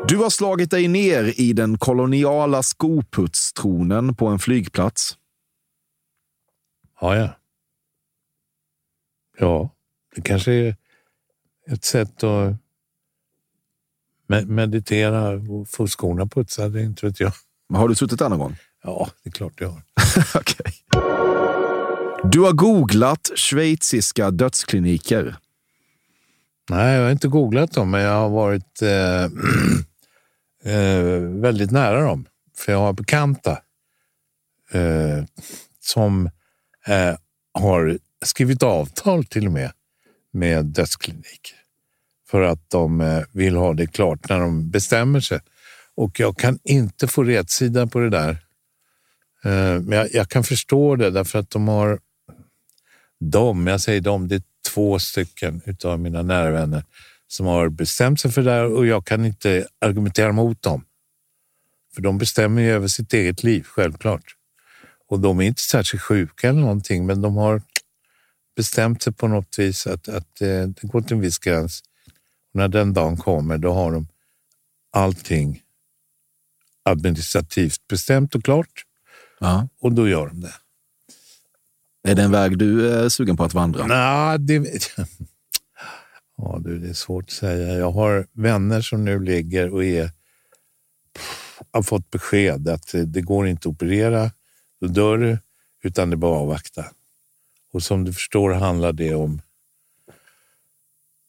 du har slagit dig ner i den koloniala skoputstronen på en flygplats. Ja, ja. Ja, det kanske är ett sätt att meditera och få skorna putsade, inte vet jag. Har du suttit där någon gång? Ja, det är klart jag har. <laughs> okay. Du har googlat schweiziska dödskliniker. Nej, jag har inte googlat dem, men jag har varit eh, <clears throat> eh, väldigt nära dem. För jag har bekanta eh, som eh, har skrivit avtal till och med med dödskliniker för att de eh, vill ha det klart när de bestämmer sig. Och jag kan inte få rätsida på det där. Eh, men jag, jag kan förstå det därför att de har de, jag säger de, det är två stycken av mina nära vänner som har bestämt sig för det där och jag kan inte argumentera mot dem. För de bestämmer ju över sitt eget liv, självklart. Och de är inte särskilt sjuka eller någonting, men de har bestämt sig på något vis att, att eh, det går till en viss gräns. Och när den dagen kommer, då har de allting administrativt bestämt och klart. Ja. Och då gör de det. Är det en väg du är sugen på att vandra? Nej, det... Ja, du, det är svårt att säga. Jag har vänner som nu ligger och är, har fått besked att det går inte att operera, då dör du, utan det är bara att avvakta. Och som du förstår handlar det om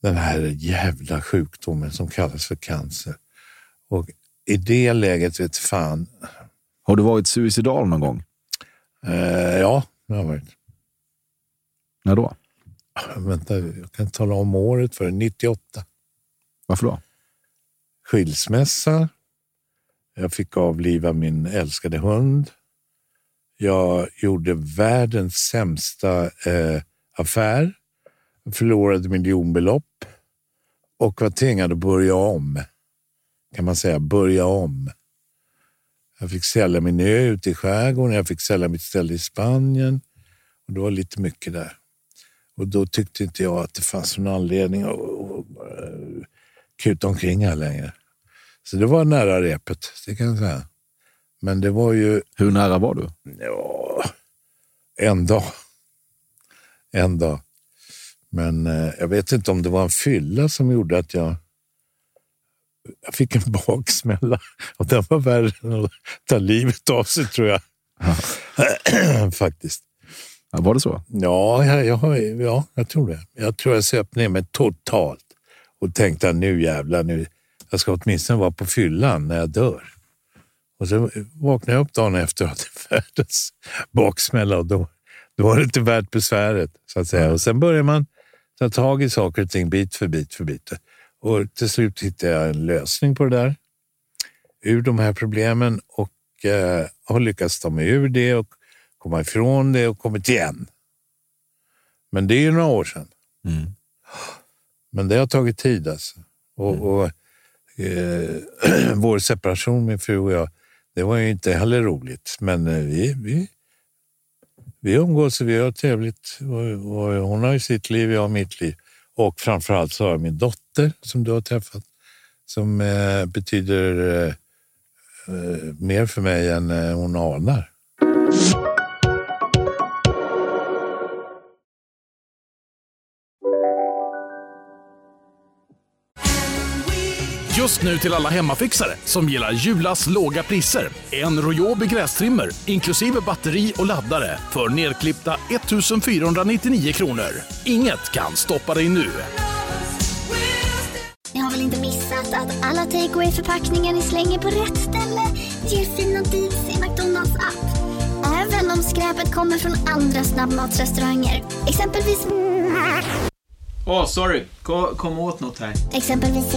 den här jävla sjukdomen som kallas för cancer. Och i det läget vet fan, Har du varit suicidal någon gång? Eh, ja, det har jag varit. När då? Vänta, jag kan tala om året för 98. Varför då? Skilsmässa. Jag fick avliva min älskade hund. Jag gjorde världens sämsta eh, affär. Förlorade miljonbelopp och var tvingad att börja om. Kan man säga, börja om. Jag fick sälja min ö ute i skärgården, jag fick sälja mitt ställe i Spanien. Och det var lite mycket där. Och då tyckte inte jag att det fanns någon anledning att, att, att kuta omkring här längre. Så det var nära repet, det kan jag säga. Men det var ju... Hur nära var du? Ja, en dag. En dag. Men eh, jag vet inte om det var en fylla som gjorde att jag, jag fick en <laughs> baksmälla. Och den var värre än att ta livet av sig tror jag. <clears throat> Faktiskt. Ja, var det så? Ja, jag, jag, ja, jag tror det. Jag tror jag söp ner mig totalt och tänkte att nu jävlar, nu, jag ska åtminstone vara på fyllan när jag dör. Och så vaknade jag upp dagen efter och hade <laughs> världens baksmälla och då, då var det inte värt besväret. Så att säga. Och sen börjar man ta tag i saker och ting bit för bit för bit. Och till slut hittade jag en lösning på det där, ur de här problemen och eh, har lyckats ta mig ur det och komma ifrån det och kommit igen. Men det är ju några år sedan. Mm. Men det har tagit tid alltså. Och, Mm. och eh, <clears throat> vår separation, min fru och jag, det var ju inte heller roligt. Men eh, vi, vi, vi umgås och vi har trevligt. Och, och hon har ju sitt liv, jag har mitt liv. Och framförallt så har jag min dotter som du har träffat som eh, betyder eh, eh, mer för mig än eh, hon anar. Just nu till alla hemmafixare som gillar Julas låga priser. En Royobi grästrimmer inklusive batteri och laddare för nedklippta 1 499 kronor. Inget kan stoppa dig nu. Ni har väl inte missat att alla takeaway förpackningar ni slänger på rätt ställe ger fina deals i McDonalds app. Även om skräpet kommer från andra snabbmatsrestauranger. Exempelvis... Åh, oh, sorry. Kom, kom åt något här. Exempelvis...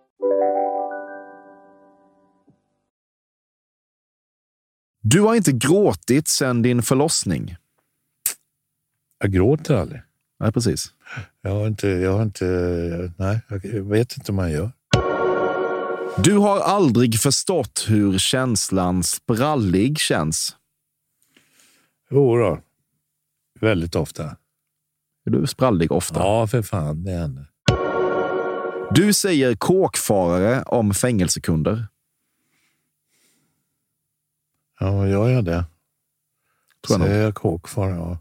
Du har inte gråtit sedan din förlossning. Jag gråter aldrig. Nej, precis. Jag har inte, jag har inte, nej, jag vet inte hur man gör. Du har aldrig förstått hur känslan sprallig känns. Jo då. Väldigt ofta. Är du sprallig ofta? Ja, för fan. Det händer. Du säger kåkfarare om fängelsekunder. Ja, gör jag det? Tror jag Säger jag kåkfarare? Ja.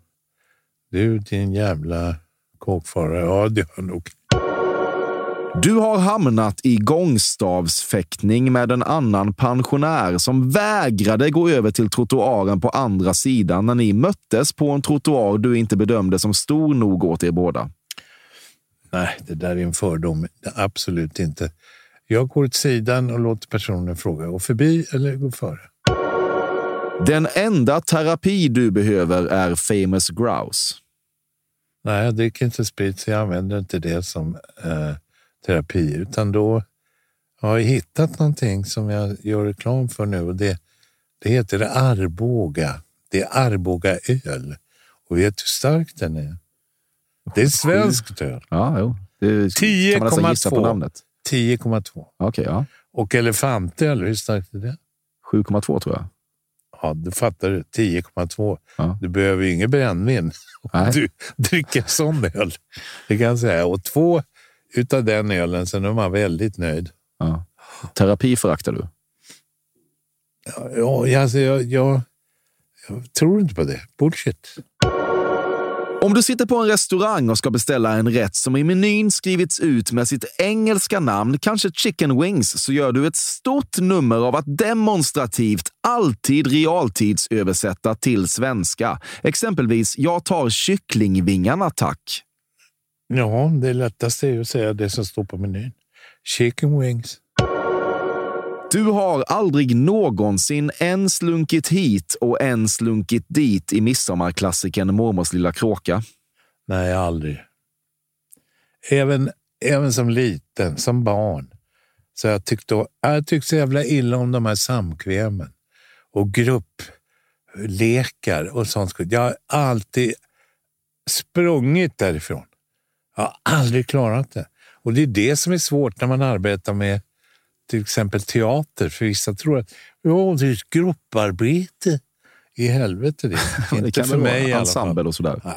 Du, din jävla kåkfarare. Ja, det gör jag nog. Du har hamnat i gångstavsfäktning med en annan pensionär som vägrade gå över till trottoaren på andra sidan när ni möttes på en trottoar du inte bedömde som stor nog åt er båda. Nej, det där är en fördom. Absolut inte. Jag går åt sidan och låter personen fråga. Gå förbi eller gå före? Den enda terapi du behöver är famous grouse. Nej, jag dricker inte sprit så jag använder inte det som eh, terapi. Utan då har jag hittat någonting som jag gör reklam för nu. Och det, det heter Arboga. Det är Arboga öl. Och vet du hur stark den är? Det är svenskt öl. Ja, jo. Det kan man nästan gissa på namnet. 10,2. Okej, ja. Och elefantöl, hur starkt är det? 7,2 tror jag. Ja, du fattar du. 10,2. Ja. Du behöver ju inget brännvin <laughs> om du dricker sån öl. Det kan jag säga. Och två utav den ölen, sen är man väldigt nöjd. Ja. Terapi föraktar du? Ja, ja alltså jag, jag, Tror du inte på det? Bullshit. Om du sitter på en restaurang och ska beställa en rätt som i menyn skrivits ut med sitt engelska namn, kanske chicken wings, så gör du ett stort nummer av att demonstrativt alltid realtidsöversätta till svenska. Exempelvis, jag tar kycklingvingarna tack. Ja, det lättaste är ju att säga det som står på menyn. Chicken wings. Du har aldrig någonsin en slunkit hit och en slunkit dit i midsommarklassikern Mormors lilla kråka. Nej, aldrig. Även, även som liten, som barn, så jag tyckte jag tyckte så jävla illa om de här samkvämen och grupplekar och sånt. Jag har alltid sprungit därifrån. Jag har aldrig klarat det. Och det är det som är svårt när man arbetar med till exempel teater. För vissa tror att ja, det är ett grupparbete. I helvete det. <laughs> det Inte kan för mig i alla fall. och sådär. Nej,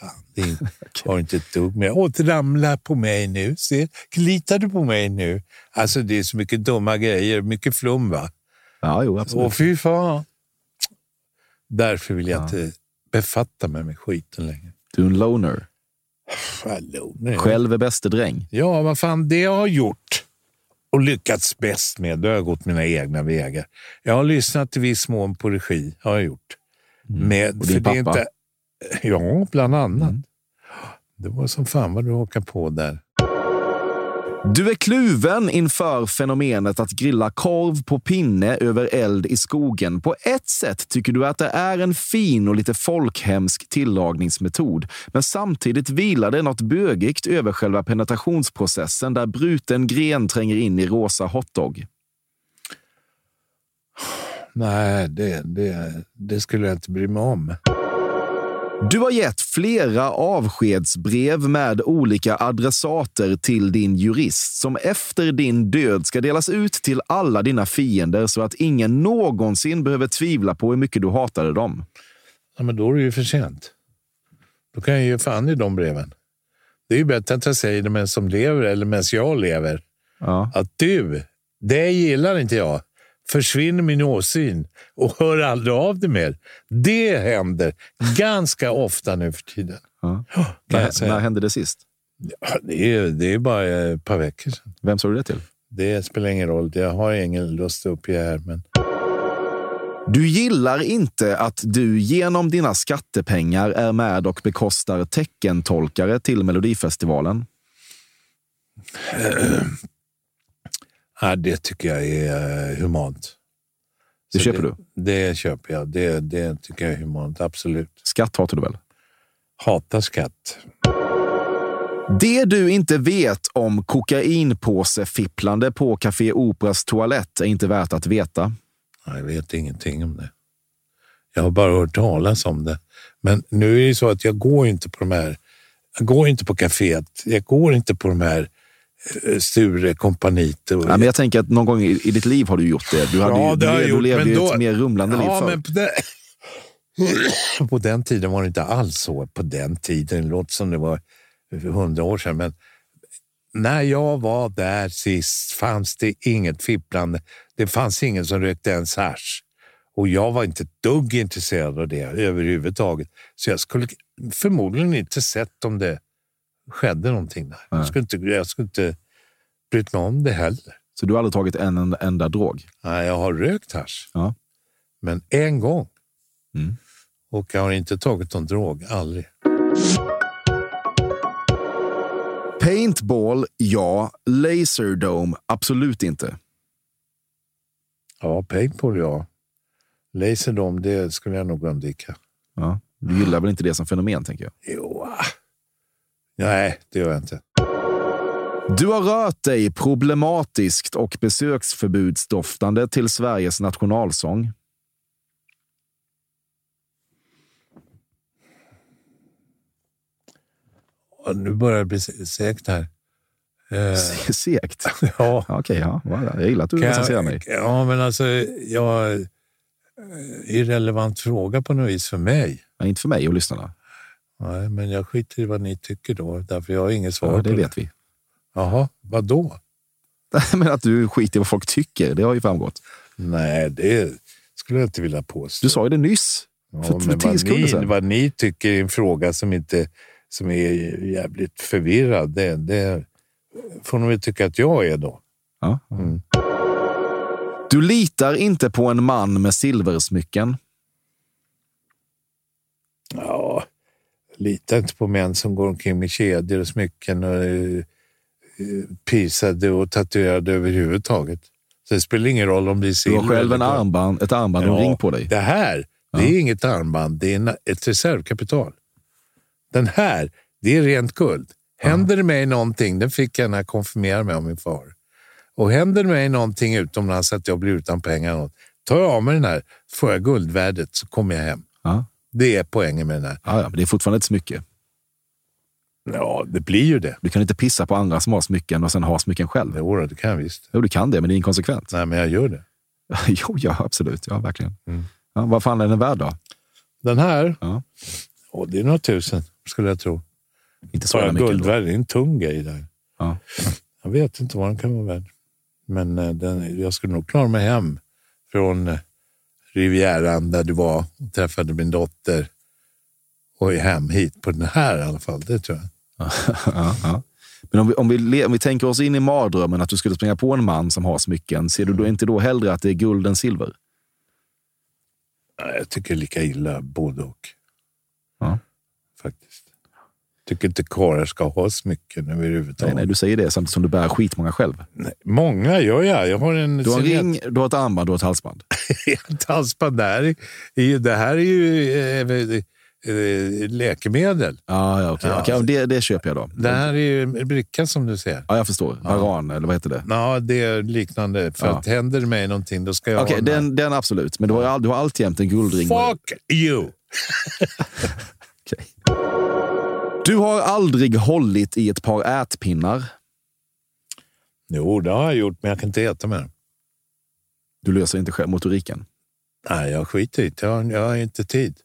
fan. Det är- <laughs> har inte ett dugg med. Åh, ramla på mig nu. Se, litar du på mig nu? Alltså det är så mycket dumma grejer. Mycket flum va? Ja, jo, absolut. Åh, fy fan. Därför vill jag inte befatta mig med skiten längre. Du är en loner. Nej. Själv är bäste dräng. Ja, vad fan det jag har gjort och lyckats bäst med, då har jag gått mina egna vägar. Jag har lyssnat i viss mån på regi, har jag gjort. Med, Mm. Och din för det är pappa? Inte, ja, bland annat. Det var som fan vad du hakar på där. Du är kluven inför fenomenet att grilla korv på pinne över eld i skogen. På ett sätt tycker du att det är en fin och lite folkhemsk tillagningsmetod. Men samtidigt vilar det något bögigt över själva penetrationsprocessen där bruten gren tränger in i rosa hotdog. Nej, det, det, det skulle jag inte bry mig om. Du har gett flera avskedsbrev med olika adressater till din jurist som efter din död ska delas ut till alla dina fiender så att ingen någonsin behöver tvivla på hur mycket du hatade dem. Ja, men då är det ju för sent. Då kan jag ge fan i de breven. Det är ju bättre att jag säger det medan som lever eller medan jag lever. Att du, det gillar inte jag. Försvinner min åsyn och hör aldrig av dig mer. Det händer ganska ofta nu för tiden. Ja. Jag När, när hände det sist? Ja, det, är, det är bara ett par veckor sedan. Vem sa du det till? Det spelar ingen roll. Jag har ingen lust att uppge här. Men... Du gillar inte att du genom dina skattepengar är med och bekostar teckentolkare till Melodifestivalen. Ja, det tycker jag är eh, humant. Det Så köper det, du? Det köper jag. Det, det tycker jag är humant, absolut. Skatt hatar du väl? Hatar skatt. Det du inte vet om kokainpåsefipplande på Café Operas toalett är inte värt att veta. Jag vet ingenting om det. Jag har bara hört talas om det. Men nu är det så att jag går inte på de här. Jag går inte på kaféet. Jag går inte på de här Sture kompaniet. och- Ja, men jag tänker att någon gång i, i ditt liv har du gjort det. Du, hade Ja, ju, det har jag du, du gjort, levde ju då- ett mer rumlande liv ja, förr. men på, den... <clears throat> på den tiden var det inte alls så. På den tiden, det låter som det var hundra år sedan. Men när jag var där sist fanns det inget fipplande. Det fanns ingen som rökte ens hasch. Och jag var inte ett dugg intresserad av det överhuvudtaget. Så jag skulle förmodligen inte sett om det skedde någonting där. Jag skulle inte, jag skulle inte brytt mig om det heller. Så du har aldrig tagit en enda, enda drog? Nej, jag har rökt hasch. Ja. Men en gång. Mm. Och jag har inte tagit någon drog, aldrig. Paintball, ja. Laserdome, absolut inte. Ja, paintball ja. Laserdom, det skulle jag nog undvika. Ja. Du gillar väl inte det som fenomen, tänker jag? Jo. Nej, det gör jag inte. Du har rört dig problematiskt och besöksförbudsdoftande till Sveriges nationalsång. Nu börjar det bli se- segt här. Eh, Segt? <laughs> Ja. Okej, ja. Jag gillar att du recenserar mig. Ja, men alltså, jag... eh, Irrelevant fråga på något vis för mig. Ja, inte för mig och lyssnarna. Nej, men jag skiter i vad ni tycker då, därför jag har inget svar Ja, det vet vi. Jaha, vad då? <laughs> Men att du skiter i vad folk tycker, det har ju framgått. Nej, det skulle jag inte vilja påstå. Du sa ju det nyss. Ja, för, för tio vad, sekunder ni, sedan. vad ni tycker är en fråga som, inte, som är jävligt förvirrad, det, det får ni väl tycka att jag är då. Ja. Mm. Du litar inte på en man med silversmycken. Ja, litar inte på män som går omkring med kedjor och smycken och eh, pisade och tatuerade överhuvudtaget. Så det spelar ingen roll om det är Du silver. har själv en armband, ett armband och en Ja, ring på dig. Det här, det är inget armband, det är ett reservkapital. Den här, det är rent guld. Händer det mig någonting, den fick jag när jag konfirmerade mig av min far. Och händer det mig någonting utomlands att jag blir utan pengar, något, tar jag av mig den här, får jag guldvärdet så kommer jag hem. Ja. Det är poängen med den här. Ja, ja, men det är fortfarande ett smycke. Ja, det blir ju det. Du kan inte pissa på andra som har smycken och sen ha smycken själv. Jo, det kan jag visst. Jo, du kan det, men det är inkonsekvent. Nej, men jag gör det. <laughs> jo, ja, absolut. Ja, verkligen. Mm. Ja, vad fan är den värd då? Den här, Ja. åh, det är några tusen skulle jag tro. Inte så mycket. guldvärde, det är en tung grej där. Ja. Jag vet inte vad den kan vara värd. Men eh, den, jag skulle nog klara mig hem från eh, Rivieran där du var och träffade min dotter och hem hit på den här i alla fall. Det tror jag. <laughs> ja, ja. Men om vi, om, vi, om vi tänker oss in i mardrömmen att du skulle springa på en man som har smycken, ser du då inte då hellre att det är guld än silver? Jag tycker lika illa både och. Ja. Faktiskt. Tycker inte karlar ska ha smycken överhuvudtaget. Nej, nej, du säger det samtidigt som du bär skitmånga själv. Nej, Många gör jag. Jag har en Du har en ring, du har ett armband, du har ett halsband. <laughs> ett halsband. Det här är, ju- det här är ju eh, läkemedel. Ja, ja, okej. Ja. okej, det, det köper jag då. Det här är ju en bricka som du ser. Ja, jag förstår. Varan, eller vad heter det? Ja, det är liknande. För Ja. att händer det mig någonting, då ska jag Okej, ha den den, den absolut. Men du har, du har alltjämt en guldring. Fuck you! <laughs> Okej. Du har aldrig hållit i ett par ätpinnar. Jo, det har jag gjort, men jag kan inte äta med dem. Du löser inte själv motoriken. Nej, jag skiter i det. Jag, har- jag har inte tid.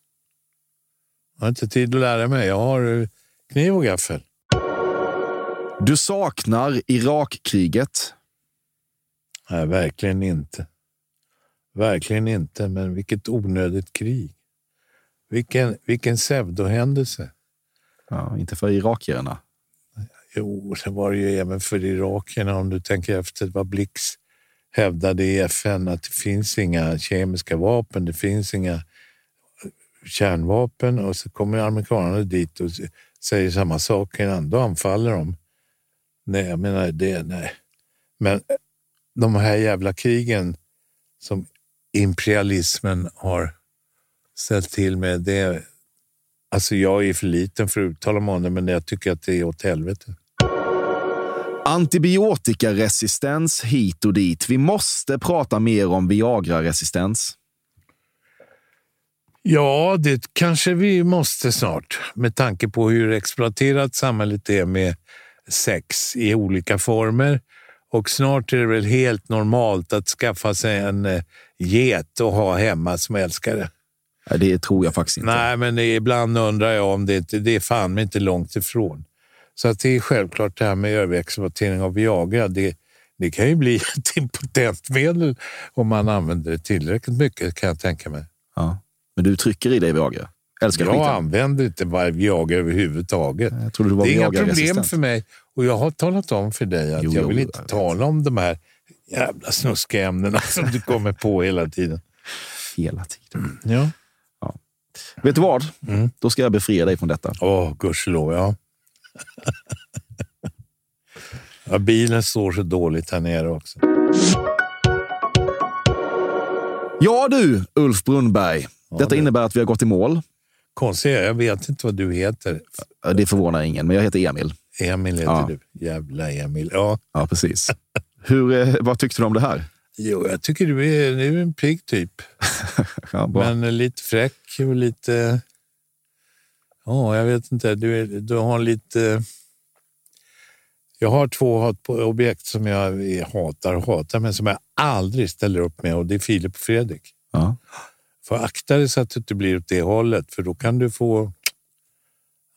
Jag har inte tid att lära mig. Jag har eh, kniv och gaffel. Du saknar Irakkriget. Nej, verkligen inte. Verkligen inte, men vilket onödigt krig. Vilken, vilken pseudohändelse. Ja, inte för irakierna. Jo, det var det ju även för irakierna om du tänker efter vad Blix hävdade i FN att det finns inga kemiska vapen, det finns inga kärnvapen och så kommer amerikanerna dit och säger samma sak innan. Då anfaller de. Nej, jag menar det, nej. Men eh, de här jävla krigen som imperialismen har ställt till med, det, alltså jag är för liten för att uttala mig om det, men jag tycker att det är åt helvete. Antibiotikaresistens hit och dit. Vi måste prata mer om Viagra-resistens. Ja, det kanske vi måste snart med tanke på hur exploaterat samhället är med sex i olika former. Och snart är det väl helt normalt att skaffa sig en eh, get och ha hemma som älskare. Det tror jag faktiskt inte. Nej, men ibland undrar jag om det det är fan mig inte långt ifrån. Så att det är självklart det här med överexploatering av Viagra. Det, det kan ju bli <laughs> ett impotentmedel om man använder det tillräckligt mycket kan jag tänka mig. Ja. Men du trycker i dig Viagra? Älskar Jag skiten? använder inte Viagra överhuvudtaget. Jag trodde du var det är inga problem för mig. Och jag har talat om för dig att Jo, jag vill jo, inte jag tala om de här jävla snuskiga ämnena <laughs> som du kommer på hela tiden. Hela tiden. Ja. Vet du vad? Mm. Då ska jag befria dig från detta. Åh, gudskelov, ja. ja. Bilen står så dåligt här nere också. Ja du, Ulf Brunnberg. Detta innebär att vi har gått i mål. Konstigt, jag vet inte vad du heter. Det förvånar ingen, men jag heter Emil. Emil heter Ja. du. Jävla Emil. Ja. Ja, precis. Hur, eh, vad tyckte du om det här? Jo, jag tycker du är, du är en pigg typ. <laughs> Ja. Men lite fräck och lite... Ja, jag vet inte. Du, är, du har lite... Jag har två hatobjekt som jag hatar och hatar, men som jag aldrig ställer upp med och det är Filip och Fredrik. Ja. Får akta dig så att det inte blir åt det hållet, för då kan du få...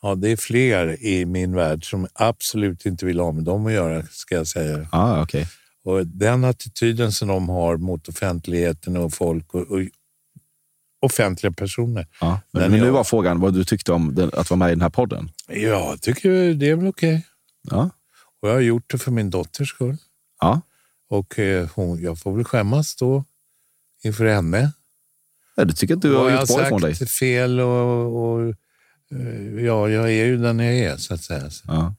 Ja, det är fler i min värld som absolut inte vill ha med dem att göra, ska jag säga. Ah, okej. Och den attityden som de har mot offentligheten och folk och, och offentliga personer. Ja, men, Men nu jag- var frågan vad du tyckte om den, att vara med i den här podden. Ja, jag tycker det är väl okej. Ja. Och jag har gjort det för min dotters skull. Ja. Och eh, hon, jag får väl skämmas då inför henne. Ja, du tycker att du har jag gjort bra ifrån dig? sagt fel och, och eh, ja, jag är ju den jag är så att säga. Så Ja.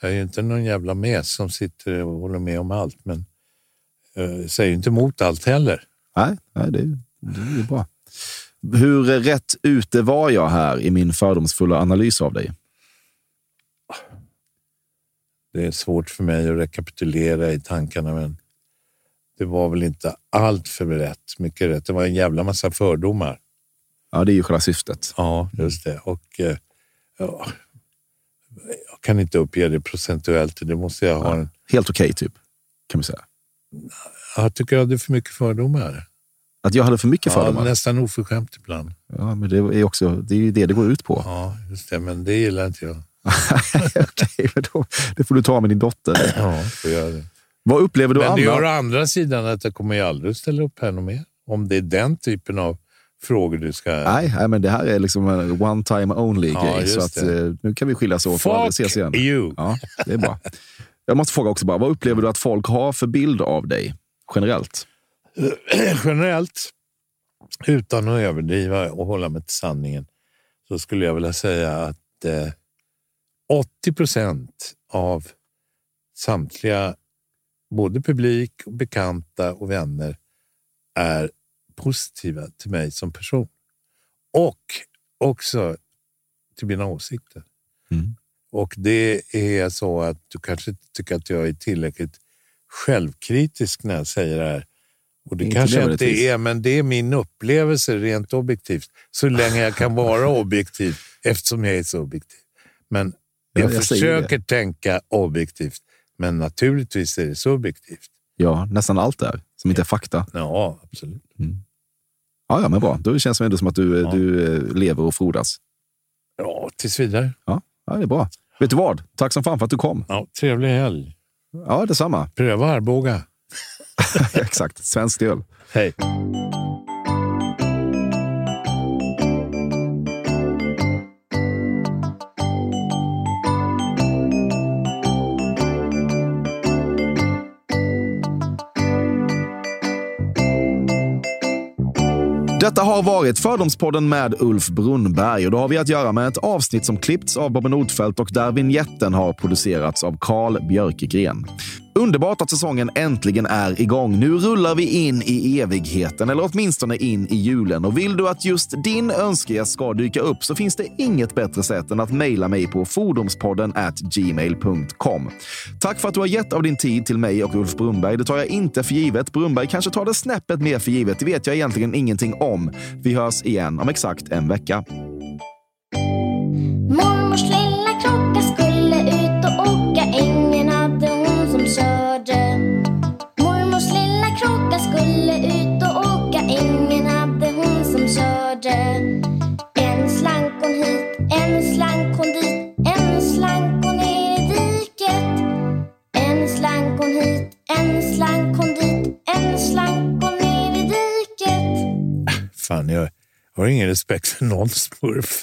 Jag är ju inte någon jävla mes som sitter och håller med om allt, men eh, säger inte emot allt heller. Nej, nej det, det är bra. Hur rätt ute var jag här i min fördomsfulla analys av dig? Det är svårt för mig att rekapitulera i tankarna, men det var väl inte allt för rätt. Mycket rätt. Det var en jävla massa fördomar. Ja, det är ju själva syftet. Ja, just det. Och eh, ja, jag kan inte uppge det procentuellt. Det måste jag ha. En, Helt okej, typ, kan vi säga. jag tycker jag hade för mycket fördomar. Att jag hade för mycket Ja, fördomar? nästan oförskämt ibland. Ja, men det är, också, det är ju det det går ut på. Ja, just det. Men det gillar inte jag. <laughs> Okej, men då, det får du ta med din dotter. Ja, får göra det. Vad upplever du Men det annars? gör å andra sidan att jag kommer ju aldrig ställa upp här något mer. Om det är den typen av frågor du ska... Nej, nej, men det här är liksom en one time only Ja, grej. Så att, eh, nu kan vi skiljas åt och Fuck ses igen. you! Ja, det är bra. Jag måste fråga också bara, vad upplever du att folk har för bild av dig generellt? <clears throat> Generellt, utan att överdriva och hålla mig till sanningen, så skulle jag vilja säga att eh, 80 procent av samtliga, både publik, och bekanta och vänner, är positiva till mig som person. Och också till mina åsikter. Mm. Och det är så att du kanske inte tycker att jag är tillräckligt självkritisk när jag säger det här. Och det Inte kanske inte är, men det är min upplevelse rent objektivt. Så länge jag kan vara <laughs> objektiv, eftersom jag är så objektiv. Men Ja, jag, jag försöker tänka objektivt, men naturligtvis är det subjektivt. Ja, nästan allt där som inte är fakta. Ja, absolut. Ja, ja men bra. Då känns det ändå som att du, Ja. du eh, lever och frodas. Ja, tills vidare. Ja, ja, det är bra. Vet du vad? Tack som fan för att du kom. Ja, trevlig helg. Ja, detsamma. Pröva Arboga. <laughs> Exakt. Svensk öl. Hej. Har varit Fördomspodden med Ulf Brunnberg och då har vi att göra med ett avsnitt som klippts av Bobben Nordfeldt och där vignetten har producerats av Carl Björkegren. Underbart att säsongen äntligen är igång. Nu rullar vi in i evigheten, eller åtminstone in i julen. Och vill du att just din önskegäst ska dyka upp så finns det inget bättre sätt än att mejla mig på fordomspodden at gmail.com. Tack för att du har gett av din tid till mig och Ulf Brunnberg. Det tar jag inte för givet. Brunnberg kanske tar det snäppet mer för givet. Det vet jag egentligen ingenting om. Vi hörs igen om exakt en vecka. Slank hon hit, en slank kom dit En slank kom ner i diket Fan, jag har ingen respekt för någon smurf.